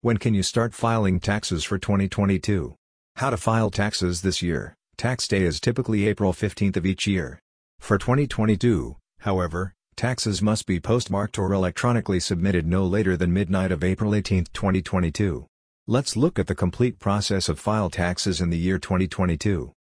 When can you start filing taxes for 2022? How to file taxes this year. Tax day is typically April 15th of each year. For 2022, however, taxes must be postmarked or electronically submitted no later than midnight of April 18, 2022. Let's look at the complete process of file taxes in the year 2022.